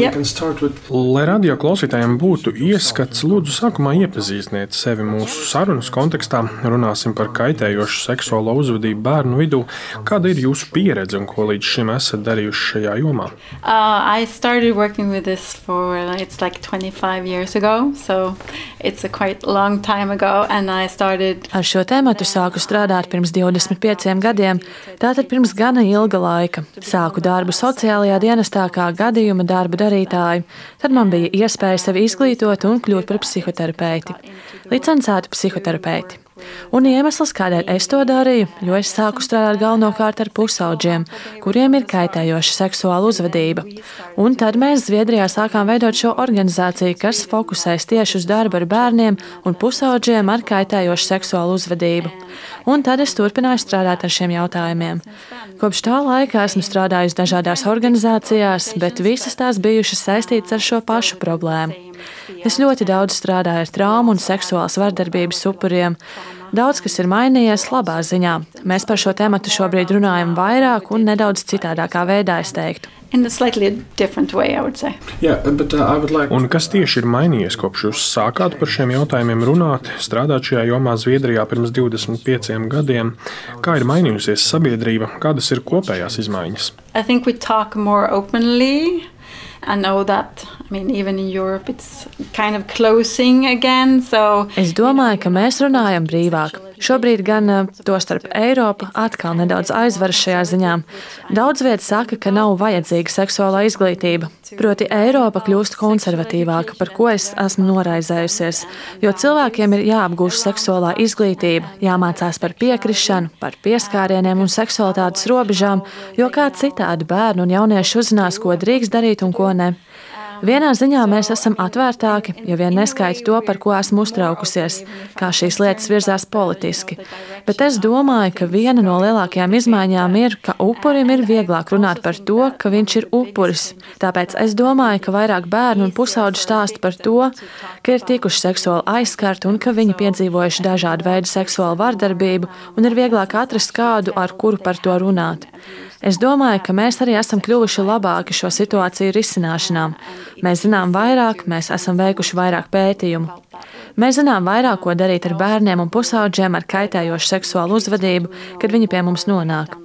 Yep. With... Lai radio klausītājiem būtu ieskats, lūdzu, sākumā iepazīstiniet sevi mūsu sarunas kontekstā. Runāsim par kaitējošu seksuālo uzvedību bērnu vidū. Kāda ir jūsu pieredze un ko līdz šim esat darījuši šajā jomā? Uh, for, like 25 years ago, so it's a quite long time ago, and I started. Ar šo tēmu sāku strādāt pirms 25 gadiem, tātad pirms gana ilga laika. Sāku darbu sociālajā dienā dienestā kā gadījuma darba darītāju, tad man bija iespēja sevi izglītot un kļūt par psihoterapeiti, licencētu psihoterapeiti. Un iemesls, kādēļ es to darīju, jo es sāku strādāt galvenokārt ar pusauģiem, kuriem ir kaitējoša seksuāla uzvedība. Un tad mēs Zviedrijā sākām veidot šo organizāciju, kas fokusēs tieši uz darbu ar bērniem un pusauģiem ar kaitējošu seksuālu uzvedību. Un tad es turpināju strādāt ar šiem jautājumiem. Kopš tā laika esmu strādājusi dažādās organizācijās, bet visas tās bijušas saistītas ar šo pašu problēmu. Es ļoti daudz strādāju ar traumu un seksuālas vardarbības upuriem. Daudz kas ir mainījies labā ziņā. Mēs par šo tēmu šobrīd runājam vairāk un nedaudz citādākā veidā, es teiktu. Way, yeah, but, uh, like... Un kas tieši ir mainījies kopš jūs sākāt par šiem jautājumiem runāt, strādāt šajā jomā Zviedrijā pirms 25 gadiem? Kā ir mainījusies sabiedrība, kādas ir kopējās izmaiņas? I know that, I mean, even in Europe it's kind of closing again. So es domāju, ka mēs runājam brīvāk. Šobrīd gan eh, to starp Eiropa atkal nedaudz aizveras šajā ziņā. Daudz viet saka, ka nav vajadzīga seksuālā izglītība. Proti, Eiropa kļūst konservatīvāka, par ko es esmu noraizējusies. Jo cilvēkiem ir jāapgūst seksuālā izglītība, jāmācās par piekrišanu, par pieskārieniem un seksualitātes robežām, jo kā citādi bērni un jaunieši uzzinās, ko drīkst darīt un ko ne. Vienā ziņā mēs esam atvērtāki, ja vien neskaita to, par ko esmu uztraukusies, kā šīs lietas virzās politiski. Bet es domāju, ka viena no lielākajām izmaiņām ir, ka upurim ir vieglāk runāt par to, ka viņš ir upuris. Tāpēc es domāju, ka vairāk bērnu un pusauģu stāsta par to, ka ir tikuši seksuāli aizskarti un ka viņi piedzīvojuši dažādu veidu seksuālu vardarbību un ir vieglāk atrast kādu, ar kuru par to runāt. Es domāju, ka mēs arī esam kļuvuši labāki šo situāciju risināšanā. Mēs zinām vairāk, mēs esam veikuši vairāk pētījumu. Mēs zinām vairāk, ko darīt ar bērniem un pusauģiem ar kaitējošu seksuālu uzvedību, kad viņi pie mums nonāk.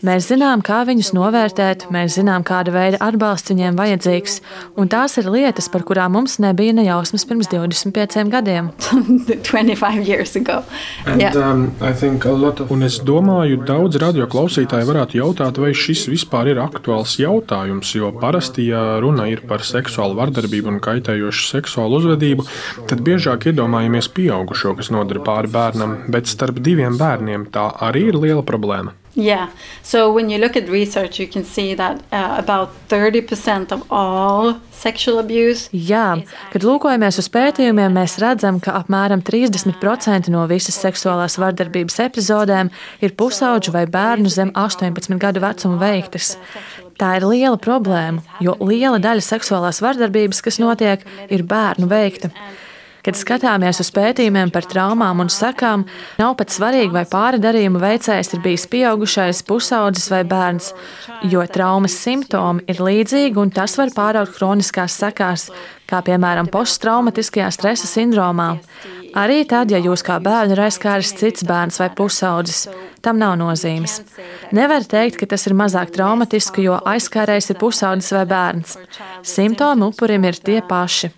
Mēs zinām, kā viņus novērtēt, mēs zinām, kāda veida atbalsts viņiem vajadzīgs, un tās ir lietas, par kurām mums nebija ne jausmas pirms 25 gadiem. 25 years ago. And, yeah. um, of... Un es domāju, daudz radioklausītāji varētu jautāt, vai šis vispār ir aktuāls jautājums, jo parasti, ja runa ir par seksuālu vardarbību un kaitējošu seksuālu uzvedību, tad biežāk iedomājamies pieaugušo, kas nodara pāri bērnam, bet starp diviem bērniem tā arī ir liela problēma. Yeah. So when you look at research, you can see that uh, about 30% of all sexual abuse. Jā, kad lūkojamies uz pētījumiem, mēs redzam, ka apmēram 30% no visas seksuālās vardarbības epizodēm ir pusauģu vai bērnu zem 18 gadu vecuma veiktas. Tā ir liela problēma, jo liela daļa seksuālās vardarbības, kas notiek, ir bērnu veikta. Kad skatāmies uz pētījumiem par traumām un sekām, nav pat svarīgi, vai pāri darījuma veicējs ir bijis pieaugušais, pusaudzis vai bērns, jo traumas simptomi ir līdzīgi un tas var pāraukt kroniskās sekās, kā piemēram posttraumatiskajā stresa sindromā. Arī tad, ja jūs kā bērnu ir aizskāris cits bērns vai pusaudzis, tam nav nozīmes. Nevar teikt, ka tas ir mazāk traumatiski, jo aizskārējs ir pusaudzis vai bērns. Simptomi upurim ir tie paši.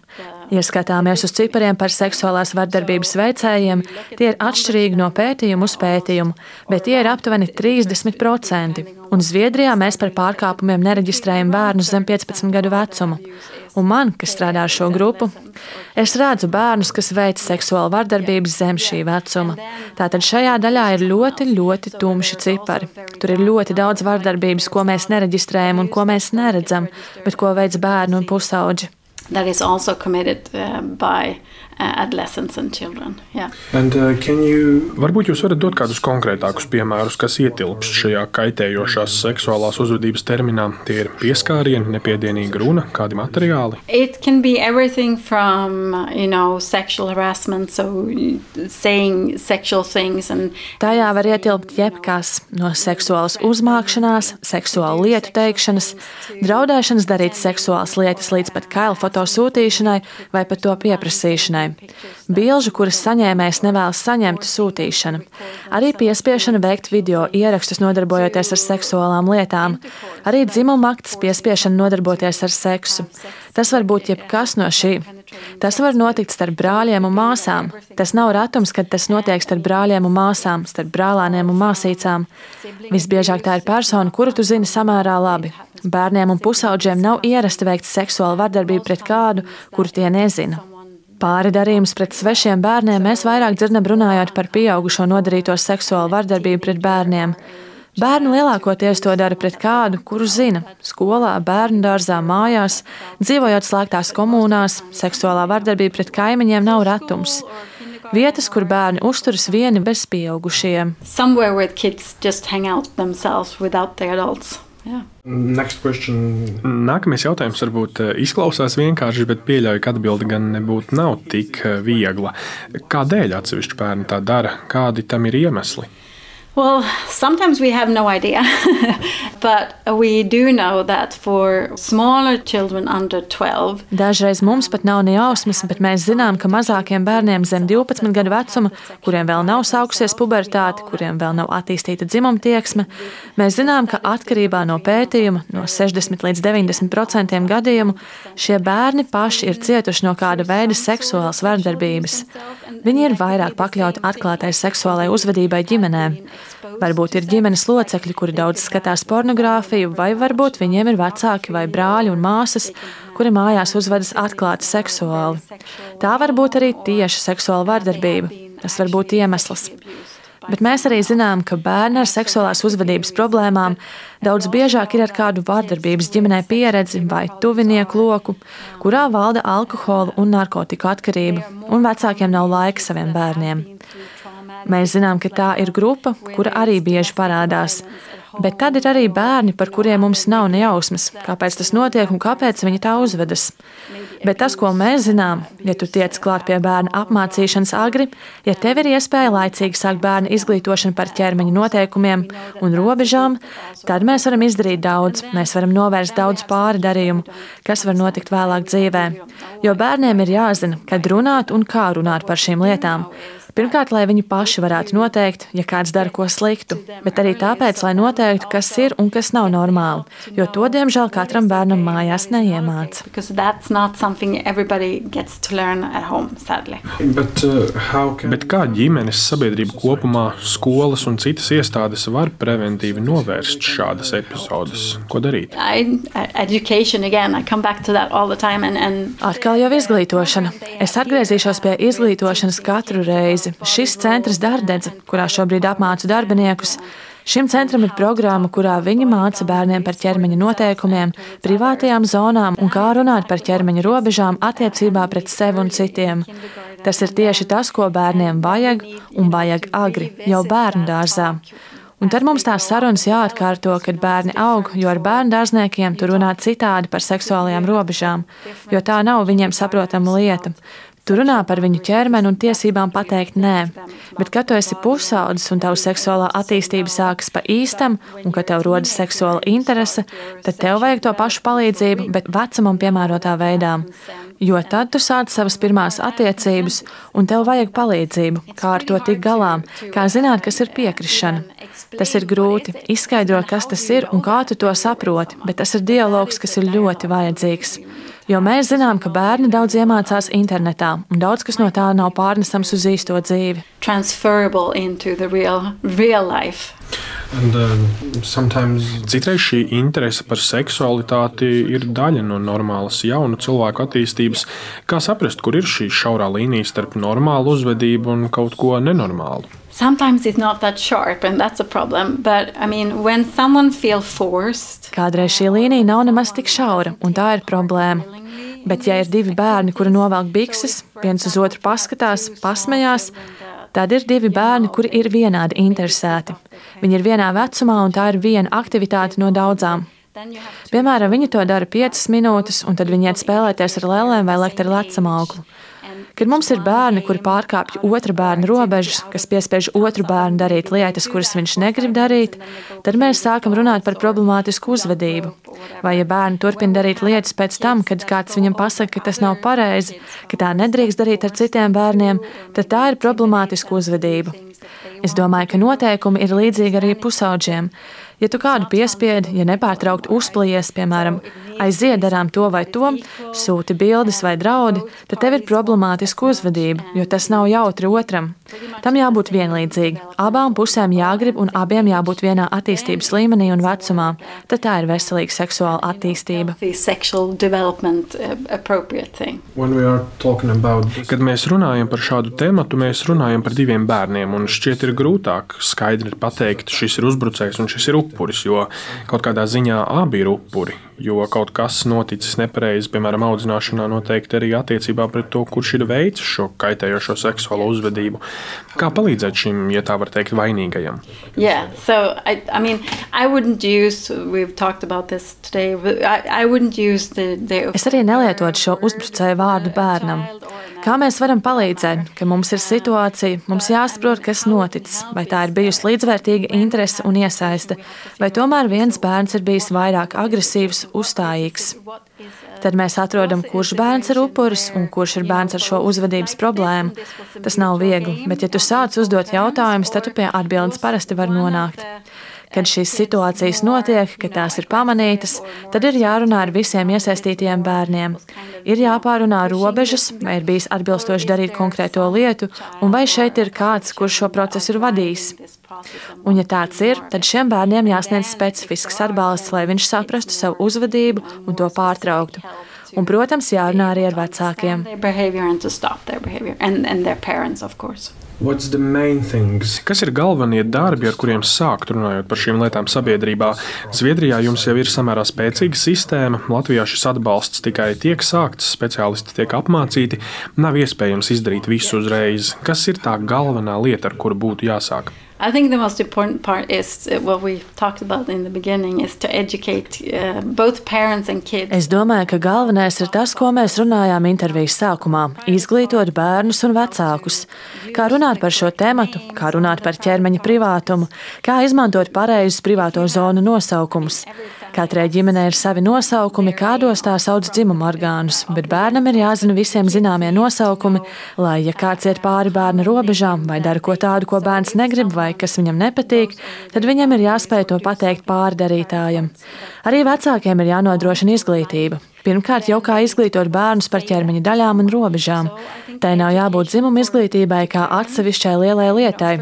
Ja skatāmies uz cipariem par seksuālās vardarbības veicējiem, tie ir atšķirīgi no pētījuma uz pētījumu, bet tie ir aptuveni 30%. Un Zviedrijā mēs par pārkāpumiem nereģistrējam bērnus zem 15 gadu vecuma. Un man, kas strādā ar šo grupu, es redzu bērnus, kas veic seksuālu vardarbību zem šī vecuma. Tātad šajā daļā ir ļoti, ļoti tumši cipari. Tur ir ļoti daudz vardarbības, ko mēs nereģistrējam un ko mēs neredzam, bet ko veic bērni un pusauģi that is also committed uh, by adolescents and children. Yeah. And, uh, you... Varbūt jūs varat dot kādus konkrētākus piemērus, kas ietilpst šajā kaitējošās seksuālās uzvedības terminā. Tie ir pieskārieni, nepiedienīga runa, kādi materiāli. It can be everything from, you know, sexual harassment, so saying sexual things. And... Tajā var ietilpt jebkas no seksuālas uzmākšanās, seksuālu lietu teikšanas, draudēšanas darīt seksuālas lietas līdz pat kaila foto sūtīšanai vai pat to pieprasīšanai sūtīšanai, bilžu, kuras saņēmējs nevēlas saņemt sūtīšana, arī piespiešana veikt video ierakstus nodarbojoties ar seksuālām lietām, arī dzimuma akts piespiešana nodarboties ar seksu. Tas var būt jebkas no šī. Tas var notikt starp brāļiem un māsām. Tas nav ratums, kad tas notiek starp brāļiem un māsām, starp brālēniem un māsīcām. Visbiežāk tā ir persona, kuru tu zini samērā labi. Bērniem un pusaudžiem nav ierasta veikt seksuālu vardarbību pret kādu, kuru tie nezina. Pāri darījumus pret svešiem bērniem mēs vairāk dzirdam runājot par pieaugušo nodarīto seksuālu vardarbību pret bērniem. Bērni lielākoties to dara pret kādu, kuru zina - skolā, bērnu dārzā, mājās, dzīvojot slēgtās komunās, seksuālā vardarbība pret kaimiņiem nav retums. Vietas, kur bērni uzturas vieni bez pieaugušiem. Nākamais jautājums varbūt eh, izklausās vienkārši, bet pieļauju, ka atbilde gan nebūtu nav tik eh, viegla. Kādēļ atsevišķi bērni tā dara? Kādi tam ir iemesli? Well, sometimes we have no idea, but we do know that for smaller children under 12. Dažreiz mums pat nav ne jausmas, bet mēs zinām, ka mazākiem bērniem zem 12 gadu vecuma, kuriem vēl nav sākusies pubertāte, kuriem vēl nav attīstīta dzimuma tieksme, mēs zinām, ka atkarībā no pētījuma, no 60 līdz 90% gadījumu, šie bērni paši ir cietuši no kāda veida seksuālas vardarbības. Viņi ir vairāk pakļauti atklātai seksuālai uzvedībai ģimenē. Varbūt ir ģimenes locekļi, kuri daudz skatās pornogrāfiju, vai varbūt viņiem ir vecāki vai brāļi un māsas, kuri mājās uzvedas atklāti seksuāli. Tā var būt arī tieši seksuāla vardarbība. Tas var būt iemesls. Bet mēs arī zinām, ka bērni ar seksuālās uzvedības problēmām daudz biežāk ir ar kādu vardarbības ģimenē pieredzi vai tuvinieku loku, kurā valda alkohola un narkotiku atkarība, un vecākiem nav laika saviem bērniem. Mēs zinām, ka tā ir grupa, kura arī bieži parādās. Bet tad ir arī bērni, par kuriem mums nav nejausmas, kāpēc tas notiek un kāpēc viņi tā uzvedas. Bet tas, ko mēs zinām, ja tu tiec klāt pie bērna apmācīšanas agri, ja tev ir iespēja laicīgi sākt bērnu izglītošanu par ķermeņa noteikumiem un robežām, tad mēs varam izdarīt daudz. Mēs varam novērst daudz pāri darījumu, kas var notikt vēlāk dzīvē. Jo bērniem ir jāzina, kad runāt un kā runāt par šīm lietām. Pirmkārt, lai viņi paši varētu noteikt, ja kāds dara ko sliktu, bet arī tāpēc, lai noteiktu, kas ir un kas nav normāli, jo to, diemžēl, katram bērnam mājās neiemāca. Home, bet, uh, can... bet kā ģimenes, sabiedrība kopumā, skolas un citas iestādes var preventīvi novērst šādas epizodes? Ko darīt? I, again, and, and... Atkal jau izglītošana. Es atgriezīšos pie izglītošanas katru reizi reizi. Šis centrs Dārdedze, kurā šobrīd apmācu darbiniekus, Šim centram ir programma, kurā viņi māca bērniem par ķermeņa noteikumiem, privātajām zonām un kā runāt par ķermeņa robežām attiecībā pret sevi un citiem. Tas ir tieši tas, ko bērniem vajag un vajag agri, jau bērnu dārzā. Un tad mums tās sarunas jāatkārto, kad bērni aug, jo ar bērnu dārzniekiem tur runā citādi par seksuālajām robežām, jo tā nav viņiem saprotama lieta. Tu runā par viņu ķermeni un tiesībām pateikt nē, bet, kad tu esi pusaudzis un tava seksuālā attīstība sākas pa īstam, un kad tev rodas seksuāla interese, tad tev vajag to pašu palīdzību, bet vecumam piemērotā veidā. Jo tad tu sāc savas pirmās attiecības, un tev vajag palīdzību, kā ar to tikt galā, kā zināt, kas ir piekrišana. Tas ir grūti izskaidrot, kas tas ir un kā tu to saproti, bet tas ir dialogs, kas ir ļoti vajadzīgs. Jo mēs zinām, ka bērni daudz iemācās internetā, un daudz kas no tā nav pārnesams uz īsto dzīvi. Real, real And, uh, sometimes... Citreiz šī interese par seksualitāti ir daļa no normālas jaunu cilvēku attīstības. Kā saprast, kur ir šī šaurā līnija starp normālu uzvedību un kaut ko nenormālu? Sometimes it's not that sharp, and that's a problem. But I mean, when someone feels forced. Kādreiz šī līnija nav nemaz tik šaura, un tā ir problēma. Bet, ja ir divi bērni, kuri novelk bikses, viens uz otru paskatās, pasmējās, tad ir divi bērni, kuri ir vienādi interesēti. Viņi ir vienā vecumā, un tā ir viena aktivitāte no daudzām. Piemēram, viņi to dara 5 minūtes, un tad viņi iet spēlēties ar lēlēm vai lekt ar lecamāklu. Kad mums ir bērni, kuri pārkāpj otra bērna robežas, kas piespiež otru bērnu darīt lietas, kuras viņš negrib darīt, tad mēs sākam runāt par problemātisku uzvedību. Vai ja bērni turpina darīt lietas pēc tam, kad kāds viņam pasaka, ka tas nav pareizi, ka tā nedrīkst darīt ar citiem bērniem, tad tā ir problemātiska uzvedība. Es domāju, ka noteikumi ir līdzīgi arī pusauģiem. Ja tu kādu piespiedi, ja nepārtraukti uzplījies, piemēram, aiziet darām to vai to, sūti bildes vai draudi, tad tev ir problemātiska uzvedība, jo tas nav jautri otram. Tam jābūt vienlīdzīgi. Abām pusēm jāgrib un abiem jābūt vienā attīstības līmenī un vecumā. Tad tā ir veselīga seksuāla attīstība. Uh, Kad mēs runājam par šādu tēmu, mēs runājam par diviem bērniem, un šķiet ir grūtāk skaidri pateikt, šis ir uzbrucējs un šis ir upurs upuris, jo kaut kādā ziņā abi ir upuri. Jo kaut kas noticis nepareizi, piemēram, audzināšanā, noteikti arī attiecībā pret to, kurš ir veicis šo kaitējošo seksuālo uzvedību. Kā palīdzēt šim, ja tā var teikt, vainīgajam? Yeah, so I, I mean, I wouldn't use, we've talked about this today, I, I wouldn't use the, the... Es arī nelietotu šo uzbrucēju vārdu bērnam. Kā mēs varam palīdzēt, ka mums ir situācija, mums jāsaprot, kas noticis, vai tā ir bijusi līdzvērtīga interese un iesaiste, vai tomēr viens bērns ir bijis vairāk agresīvs, uzstājīgs. Tad mēs atrodam, kurš bērns ir upuris un kurš ir bērns ar šo uzvedības problēmu. Tas nav viegli, bet ja tu sāc uzdot jautājumus, tad tu pie atbildes parasti var nonākt. Kad šīs situācijas notiek, kad tās ir pamanītas, tad ir jārunā ar visiem iesaistītajiem bērniem. Ir jāpārunā robežas, vai ir bijis atbilstoši darīt konkrēto lietu, un vai šeit ir kāds, kurš šo procesu ir vadījis. Un, ja tāds ir, tad šiem bērniem jāsniedz specifisks atbalsts, lai viņš saprastu savu uzvedību un to pārtrauktu. Un, protams, jārunā arī ar vecākiem. Kas ir galvenie darbi, ar kuriem sākt runājot par šīm lietām sabiedrībā? Zviedrijā jums jau ir samērā spēcīga sistēma, Latvijā šis atbalsts tikai tiek sākts, speciālisti tiek apmācīti. Nav iespējams izdarīt visu uzreiz. Kas ir tā galvenā lieta, ar kuru būtu jāsāk? I think the most important part is uh, what we talked about in the beginning is to educate uh, both parents and kids. Es domāju, ka galvenais ir tas, ko mēs runājām intervijas sākumā - izglītot bērnus un vecākus. Kā runāt par šo tēmatu, kā runāt par ķermeņa privātumu, kā izmantot pareizus privāto zonu nosaukumus. Katrai ģimenei ir savi nosaukumi, kādos tā sauc dzimuma orgānus, bet bērnam ir jāzina visiem zināmie nosaukumi, lai, ja kāds iet pāri bērna robežām vai dara ko tādu, ko bērns negrib vai kas viņam nepatīk, tad viņam ir jāspēj to pateikt pārdarītājam. Arī vecākiem ir jānodrošina izglītība. Pirmkārt, jau kā izglītot bērnus par ķermeņa daļām un robežām. Tai nav jābūt dzimuma izglītībai kā atsevišķai lielai lietai.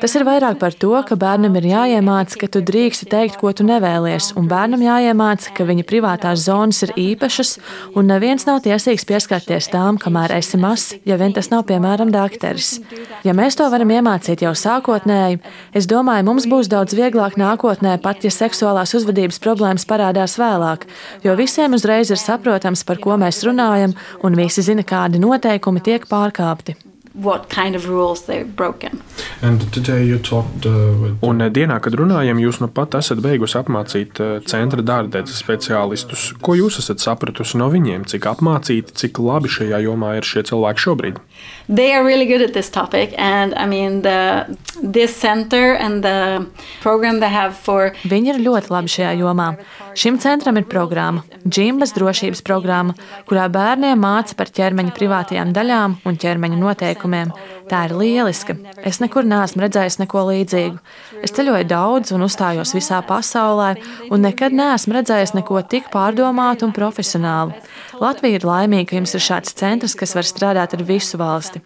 Tas ir vairāk par to, ka bērnam ir jāiemācās, ka tu drīksti teikt, ko tu nevēlies, un bērnam jāiemācās, ka viņa privātās zonas ir īpašas, un neviens nav tiesīgs pieskarties tām, kamēr esi mazs, ja vien tas nav piemēram dakteris. Ja mēs to varam iemācīt jau sākotnēji, es domāju, mums būs daudz vieglāk nākotnē, pat ja seksuālās uzvedības problēmas parādās vēlāk, jo visiem uzreiz ir saprotams, par ko mēs runājam, un visi zina, kādi noteikumi tiek pārkāpti. Kind of talked, uh, un uh, dienā, kad runājam, jūs nu pat esat beigusi apmācīt uh, centra dārdedzes speciālistus. Ko jūs esat sapratusi no viņiem? Cik apmācīti, cik labi šajā jomā ir šie cilvēki šobrīd? They are really good at this topic, and I mean, the, this center and the program they have for. Viņi ir ļoti labi šajā jomā. Šim centram ir programma, džimbas drošības programma, kurā bērniem māca par ķermeņa privātajām daļām un ķermeņa noteikumiem. Tā ir lieliska. Es nekur neesmu redzējis neko līdzīgu. Es ceļoju daudz un uzstājos visā pasaulē, un nekad neesmu redzējis neko tik pārdomātu un profesionālu. Latvija ir laimīga, ka jums ir šāds centrs, kas var strādāt ar visu valsti.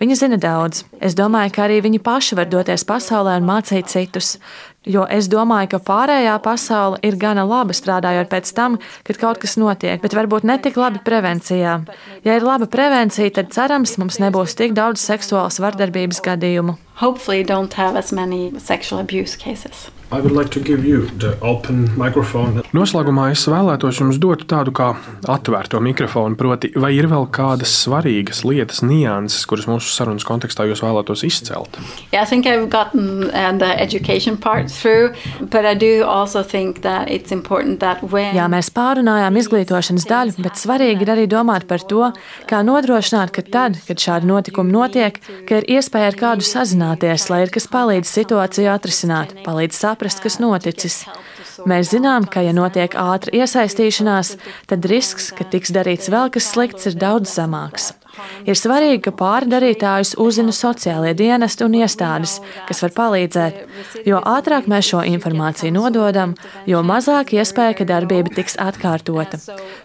Viņi zina daudz. Es domāju, ka arī viņi paši var doties pasaulē un mācīt citus. Jo es domāju, ka pārējā pasaule ir gana laba strādājot pēc tam, kad kaut kas notiek, bet varbūt ne tik labi prevencijā. Ja ir laba prevencija, tad cerams, mums nebūs tik daudz seksuālas vardarbības gadījumu. Hopefully don't have as many sexual abuse cases. Like Noslēgumā es vēlētos jums dot tādu kā atvērto mikrofonu, proti, vai ir vēl kādas svarīgas lietas, nianses, kuras mūsu sarunas kontekstā jūs vēlētos izcelt? Yeah, I think I've gotten uh, the education part through, but I do also think that it's important that when... Jā, mēs pārunājām izglītošanas daļu, bet svarīgi ir arī domāt par to, kā nodrošināt, ka tad, kad šādi notikumi notiek, ka ir iespēja ar kādu sazināties, lai ir kas palīdz situāciju atrisināt, palīdz saprast, kas noticis. Mēs zinām, ka, ja notiek ātra iesaistīšanās, tad risks, ka tiks darīts vēl kas slikts, ir daudz zemāks. Ir svarīgi, ka pārdarītājus uzzina sociālie dienesti un iestādes, kas var palīdzēt. Jo ātrāk mēs šo informāciju nododam, jo mazāk iespēja, ka darbība tiks atkārtota.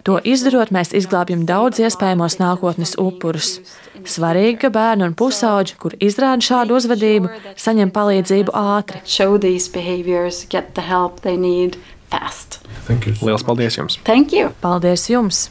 To izdarot, mēs izglābjam daudz iespējamos nākotnes upurus. Svarīgi, ka bērni un pusauģi, kur izrāda šādu uzvedību, saņem palīdzību ātri. Lielas paldies jums! Thank you! Paldies jums!